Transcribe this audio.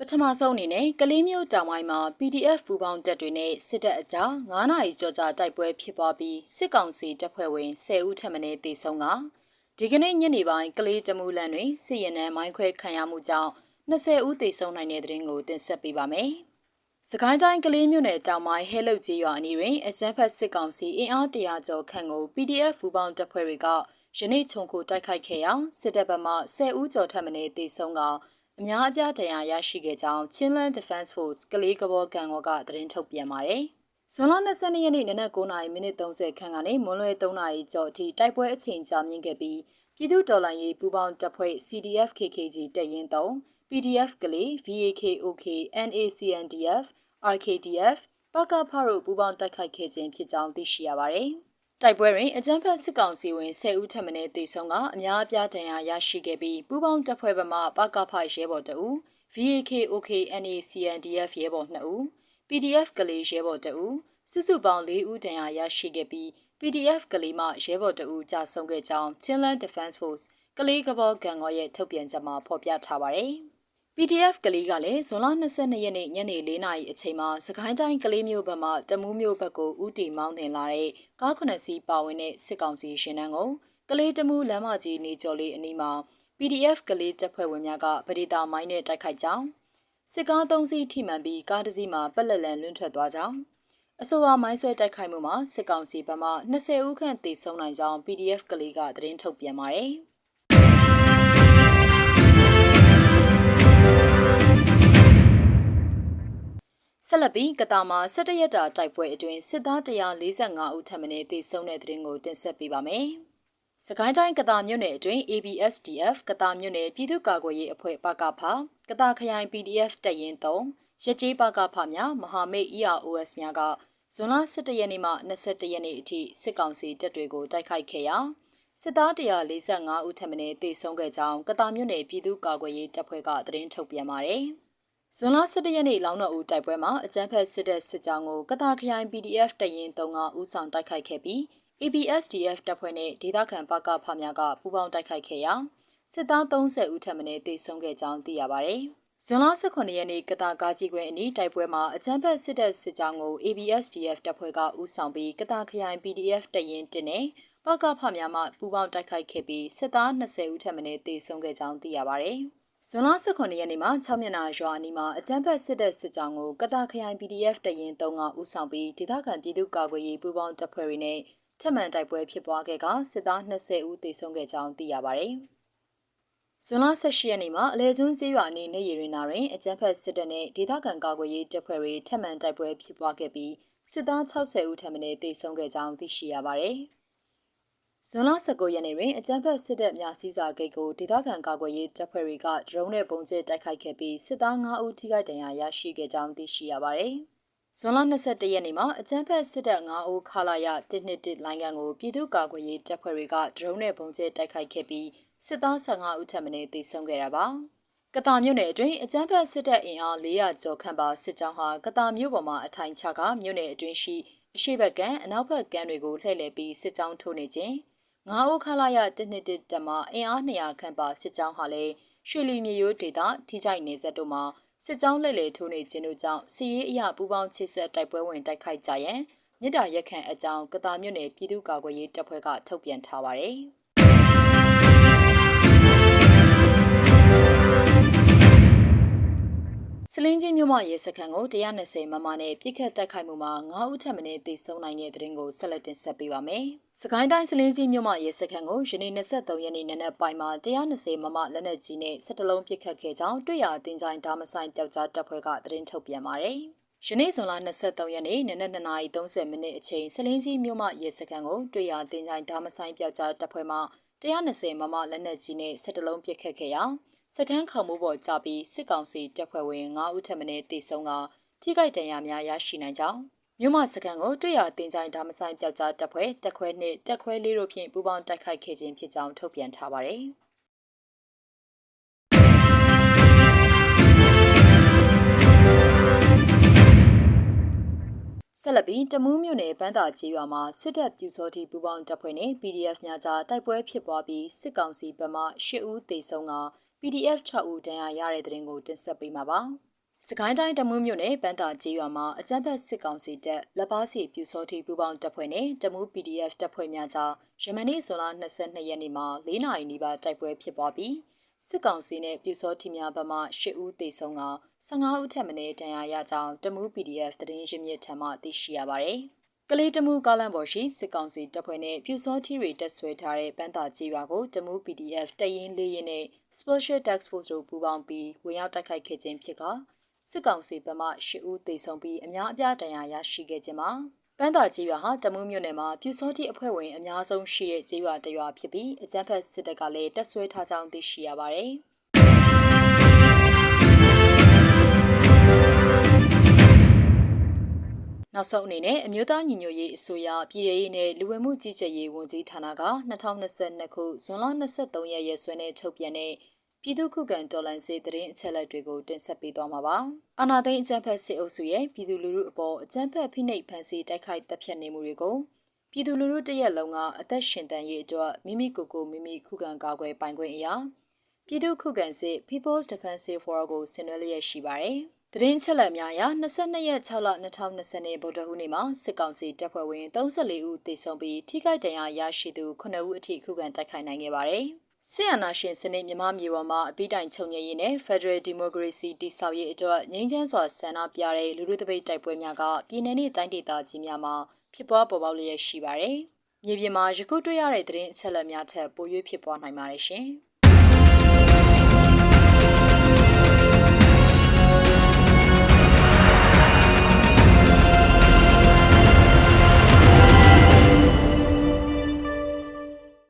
ပထမဆုံးအနေနဲ့ကလေးမျိုးတောင်ပိုင်းမှာ PDF ပူပေါင်းတပ်တွေနဲ့စစ်တပ်အကြား9နာရီကျော်ကြာတိုက်ပွဲဖြစ်ပွားပြီးစစ်ကောင်စီတပ်ဖွဲ့ဝင်10ဦးထပ်မံတေဆုံးကဒီကနေ့ညနေပိုင်းကလေးတမူလန်တွင်စစ်ရင်နှံမိုင်းခွဲခံရမှုကြောင့်20ဦးသေဆုံးနိုင်တဲ့တဲ့ရင်ကိုတင်ဆက်ပေးပါမယ်။စကိုင်းတိုင်းကလေးမြို့နယ်တောင်ပိုင်းဟဲလုတ်ကြီးရွာအနီးတွင်အကြမ်းဖက်စစ်ကောင်စီအင်အားတရာကျော်ခန့်ကို PDF ပူပေါင်းတပ်ဖွဲ့တွေကယနေ့ခြုံကိုတိုက်ခိုက်ခဲ့ရာစစ်တပ်ဘက်မှ10ဦးကျော်ထပ်မံတေဆုံးက အများအပြားတရားရရှိခဲ့ကြောင်း Chinland Defense Force ကလေးကဘောကန်ဝကသတင်းထုတ်ပြန်ပါတယ်။ဇွန်လ22ရက်နေ့နနက်9:30မိနစ်30ခန့်ကနေမွန်းလွဲ3နာရီကျော်အထိတိုက်ပွဲအချိန်ကြာမြင့်ခဲ့ပြီးပြည်သူတော်လှန်ရေးပူးပေါင်းတပ်ဖွဲ့ CDF KKG တပ်ရင်း3 PDF ကလေး VAKOK NACNDF RKDF ပကဖတို့ပူးပေါင်းတိုက်ခိုက်ခဲ့ခြင်းဖြစ်ကြောင်းသိရှိရပါတယ်။ တိုက်ပွဲတွင်အကြမ်းဖက်စစ်ကောင်စီဝင်10ဦးထပ်မံတေဆုံးကအများအပြားဒဏ်ရာရရှိခဲ့ပြီးပူးပေါင်းတပ်ဖွဲ့ဘက်မှပကဖရဲဘော်2ဦး VAK OK NACNDF ရဲဘော်2ဦး PDF ကလေးရဲဘော်2ဦးစုစုပေါင်း4ဦးဒဏ်ရာရရှိခဲ့ပြီး PDF ကလေးမှရဲဘော်2ဦးကြာဆုံးခဲ့ကြောင်း Chinland Defense Force ကလေးကဘောဂံကောရဲ့ထုတ်ပြန်ချက်မှာဖော်ပြထားပါတယ်။ PDF ကလေးကလည်းဇွန်လ22ရက်နေ့ညနေ4နာရီအချိန်မှာစကိုင်းတိုင်းကလေးမျိုးဘက်မှတမူးမျိုးဘက်ကိုဥတီမောင်းတင်လာတဲ့ကားခုနှစ်စီးပါဝင်တဲ့စစ်ကောင်စီရှင်နှန်းကိုကလေးတမူးလမ်းမကြီးနေကျော်လေးအနီးမှာ PDF ကလေးတပ်ဖွဲ့ဝင်များကဗဒေတာမိုင်းနဲ့တိုက်ခိုက်ကြောင်းစစ်ကား၃စီးထိမှန်ပြီးကားတစ်စီးမှာပက်လက်လန်လွင့်ထွက်သွားကြောင်းအဆိုပါမိုင်းဆွဲတိုက်ခိုက်မှုမှာစစ်ကောင်စီဘက်မှ20ဦးခန့်သေဆုံးနိုင်ကြောင်း PDF ကလေးကသတင်းထုတ်ပြန်ပါတယ်။ ဆက်လက်ပြီးကတာမှာ17ရက်တာတိုက်ပွဲအတွင်းစစ်သား145ဦးထပ်မံတေဆုံးတဲ့တဲ့ရင်ကိုတင်ဆက်ပေးပါမယ်။စကိုင်းတိုင်းကတာမြို့နယ်အတွင်း ABSDF ကတာမြို့နယ်ပြည်သူ့ကာကွယ်ရေးအဖွဲ့ပကဖကတာခရိုင် PDF တပ်ရင်း3ရကြေးပကဖများမဟာမိတ် EROS များကဇွန်လ17ရက်နေ့မှ21ရက်နေ့အထိစစ်ကောင်စီတပ်တွေကိုတိုက်ခိုက်ခဲ့ရာစစ်သား145ဦးထပ်မံတေဆုံးခဲ့ကြောင်းကတာမြို့နယ်ပြည်သူ့ကာကွယ်ရေးတပ်ဖွဲ့ကသတင်းထုတ်ပြန်ပါတယ်။ ဇွန်လ17ရက်နေ့လောင်းတော်ဦးတိုက်ပွဲမှာအကြမ်းဖက်စစ်တပ်စစ်ကြောင်းကိုကတာခရိုင် PDF တရင်3ကဦးဆောင်တိုက်ခိုက်ခဲ့ပြီး ABSDF တပ်ဖွဲ့နဲ့ဒေသခံပကဖများကပူးပေါင်းတိုက်ခိုက်ခဲ့ရာစစ်သား30ဦးထပ်မံတေဆုံးခဲ့ကြောင်းသိရပါဗျ။ဇွန်လ18ရက်နေ့ကတာကားကြီးကွင်းအနီးတိုက်ပွဲမှာအကြမ်းဖက်စစ်တပ်စစ်ကြောင်းကို ABSDF တပ်ဖွဲ့ကဦးဆောင်ပြီးကတာခရိုင် PDF တရင်တင်နဲ့ပကဖများမှပူးပေါင်းတိုက်ခိုက်ခဲ့ပြီးစစ်သား20ဦးထပ်မံတေဆုံးခဲ့ကြောင်းသိရပါဗျ။ ဇွန်လ18ရက်နေ့မှာ6မျက်နှာရွာအနီးမှာအကြမ်းဖက်စစ်တပ်စစ်ကြောင်းကိုကတာခရိုင် PDF တရင်3ကဦးဆောင်ပြီးဒေသခံပြည်သူ့ကာကွယ်ရေးပူးပေါင်းတပ်ဖွဲ့တွေနဲ့ထပ်မံတိုက်ပွဲဖြစ်ပွားခဲ့ကစစ်သား20ဦးသေဆုံးခဲ့ကြောင်းသိရပါဗျ။ဇွန်လ18ရက်နေ့မှာအလဲကျွန်းစည်းရွာနေနေရီနာတွင်အကြမ်းဖက်စစ်တပ်နဲ့ဒေသခံကာကွယ်ရေးတပ်ဖွဲ့တွေထပ်မံတိုက်ပွဲဖြစ်ပွားခဲ့ပြီးစစ်သား60ဦးထပ်မံတေဆုံးခဲ့ကြောင်းသိရှိရပါဗျ။ ဇွန်လ19ရက်နေ့တွင်အကြမ်းဖက်စစ်တပ်များစီးစာဂိတ်ကိုဒေသခံကာကွယ်ရေးတပ်ဖွဲ့တွေကဒရုန်းနဲ့ပုံကျဲတိုက်ခိုက်ခဲ့ပြီးစစ်သား9ဦးထိခိုက်ဒဏ်ရာရရှိခဲ့ကြောင်းသိရှိရပါတယ်။ဇွန်လ22ရက်နေ့မှာအကြမ်းဖက်စစ်တပ်9ဦးခလာရ121လိုင်းကန်ကိုပြည်သူ့ကာကွယ်ရေးတပ်ဖွဲ့တွေကဒရုန်းနဲ့ပုံကျဲတိုက်ခိုက်ခဲ့ပြီးစစ်သား15ဦးထပ်မံတေဆုံးခဲ့တာပါ။ကတာမြို့နယ်အတွင်းအကြမ်းဖက်စစ်တပ်အင်အား400ကျော်ခန့်ပါစစ်ကြောင်းဟာကတာမြို့ပေါ်မှာအထိုင်ချကမြို့နယ်အတွင်းရှိအရှိဘက်ကန်အနောက်ဘက်ကမ်းတွေကိုလှည့်လည်ပြီးစစ်ကြောင်းထိုးနေခြင်း ငါးဦးခလာရ121တမအင်အား200ခန့်ပါစစ်ကြောင်းဟာလည်းရွှေလီမြေရိုးဒေသထိကြိုက်နေဆက်တို့မှာစစ်ကြောင်းလက်လေထိုးနေခြင်းတို့ကြောင့်စီရေးအရာပူပေါင်းချစ်ဆက်တိုက်ပွဲဝင်တိုက်ခိုက်ကြရန်မြစ်တာရက်ခန့်အကြောင်းကတာမြို့နယ်ပြည်သူ့ကာကွယ်ရေးတပ်ဖွဲ့ကထုတ်ပြန်ထားပါတယ်။ မြို့မရဲစခန်းကို120မမနဲ့ပြစ်ခတ်တိုက်ခိုက်မှုမှာ9ဦးထပ်မံတေဆုံးနိုင်တဲ့တဲ့ရင်ကိုဆက်လက်တင်ဆက်ပေးပါမယ်။စကိုင်းတိုင်းစလင်းချင်းမြို့မရဲစခန်းကိုယနေ့23ရက်နေ့နနက်ပိုင်းမှာ120မမလက်နက်ကြီးနဲ့စစ်တလုံးပစ်ခတ်ခဲ့ကြောင်းတွေ့ရတင်ကြိုင်ဒါမဆိုင်ပျောက်ကြားတပ်ဖွဲ့ကသတင်းထုတ်ပြန်ပါတယ်။ယနေ့ဇွန်လ23ရက်နေ့နနက်2:30မိနစ်အချိန်စလင်းကြီးမြို့မရဲစခန်းကိုတွေ့ရတင်ကြိုင်ဒါမဆိုင်ပျောက်ကြားတပ်ဖွဲ့မှ 120မမလက်နက်ကြီးနဲ့စစ်တလုံးပစ်ခတ်ခဲ့ရာစကန်းခေါမှုပေါ်ကြပြီးစစ်ကောင်စီတပ်ဖွဲ့ဝင်9ဦးထပ်မံတေဆုံးကထိခိုက်ဒဏ်ရာများရရှိနိုင်ကြောင်းမြို့မစကန်ကိုတွေ့ရတင်ကြိုင်ဒါမဆိုင်ပျောက်ကြားတက်ဖွဲ့တက်ခွဲနှင့်တက်ခွဲလေးတို့ဖြင့်ပူးပေါင်းတိုက်ခိုက်ခဲ့ခြင်းဖြစ်ကြောင်းထုတ်ပြန်ထားပါတယ်။ ဆက်လက်ပြီးတမူးမြို့နယ်ပန်းသာကြီးရွာမှာစစ်တပ်ပြူစောတိပူပေါင်းတပ်ဖွဲ့နဲ့ PDF များကြားတိုက်ပွဲဖြစ်ပွားပြီးစစ်ကောင်စီဘက်မှ၈ဦးသေဆုံးက PDF 6ဦးဒဏ်ရာရတဲ့တဲ့ရင်ကိုတင်ဆက်ပေးမှာပါ။စကိုင်းတိုင်းတမူးမြို့နယ်ပန်းသာကြီးရွာမှာအကြမ်းဖက်စစ်ကောင်စီတပ်လက်ပါစီပြူစောတိပူပေါင်းတပ်ဖွဲ့နဲ့တမူး PDF တပ်ဖွဲ့များကြားယမနေ့ဇွန်လ22ရက်နေ့မှာ၄နာရီနီးပါးတိုက်ပွဲဖြစ်ပွားပြီး စစ်ကောင်စီနဲ့ပြူစောတိများဘက်မှ၈ဦးသေဆုံးက15ဦးထက်မနည်းဒဏ်ရာရကြောင်းတမူး PDF သတင်းရင်းမြစ်ထံမှသိရှိရပါတယ်။ကလေးတမူကားလန်ပေါ်ရှိစစ်ကောင်စီတပ်ဖွဲ့နဲ့ပြူစောထီတွေတက်ဆွဲထားတဲ့ပန်းတာကြီးရွာကိုတမူး PDF တရင်လေးရင်နဲ့ Special Task Force တို့ပူးပေါင်းပြီးဝင်ရောက်တိုက်ခိုက်ခဲ့ခြင်းဖြစ်ကစစ်ကောင်စီဘက်မှ၈ဦးသေဆုံးပြီးအများအပြားဒဏ်ရာရရှိခဲ့ခြင်းမှာ ပန်းသာကြီးရွာဟာတမူးမြို့နယ်မှာပြူစောတိအဖွဲ့ဝင်အများဆုံးရှိတဲ့ကြီးရွာတစ်ရွာဖြစ်ပြီးအကြမ်းဖက်စစ်တပ်ကလည်းတပ်ဆွဲထားကြောင်းသိရှိရပါတယ်။နောက်ဆုံးအနေနဲ့အမျိုးသားညီညွတ်ရေးအစိုးရပြည်ထရေးနဲ့လူဝင်မှုကြီးကြပ်ရေးဝန်ကြီးဌာနက2022ခုဇွန်လ23ရက်ရက်စွဲနဲ့ထုတ်ပြန်တဲ့ ပြည်သူ့ခုခံတော်လှန်ရေးသတင်းအချက်အလက်တွေကိုတင်ဆက်ပေးသွားမှာပါ။အာနာသိန်းအကြံဖက်စစ်အုပ်စုရဲ့ပြည်သူလူထုအပေါ်အကြံဖက်ဖိနှိပ်ဖန်ဆီးတိုက်ခိုက်တပ်ဖြတ်နေမှုတွေကိုပြည်သူလူထုတရက်လုံးကအသက်ရှင်တန်ရေးအတွက်မိမိကိုယ်ကိုမိမိခုခံကာကွယ်ပိုင်ခွင့်အရာပြည်သူ့ခုခံစစ် People's Defensive Forum ကိုဆင်နွှဲလျက်ရှိပါတယ်။သတင်းချက်လက်များအရ22ရက်6လ2020ဗုဒ္ဓဟူးနေ့မှာစစ်ကောင်စီတပ်ဖွဲ့ဝင်34ဦးသေဆုံးပြီးထိခိုက်ဒဏ်ရာရရှိသူ9ဦးအထိခုခံတိုက်ခိုက်နိုင်ခဲ့ပါတယ်။ ဆီယနာရှင်စနစ်မြမမြေပေါ်မှာအပိတိုင်ချုပ်ငြိရေးနဲ့ Federal Democracy တည်ဆောက်ရေးအတွက်ငြိမ်းချမ်းစွာဆန္ဒပြတဲ့လူလူတပိတ်တိုက်ပွဲများကပြည်내နဲ့တိုင်းဒေသကြီးများမှာဖြစ်ပွားပေါ်ပေါက်လျက်ရှိပါတယ်။မြေပြင်မှာယခုတွေ့ရတဲ့သတင်းအချက်အလက်များထက်ပို၍ဖြစ်ပွားနိုင်ပါတယ်ရှင်။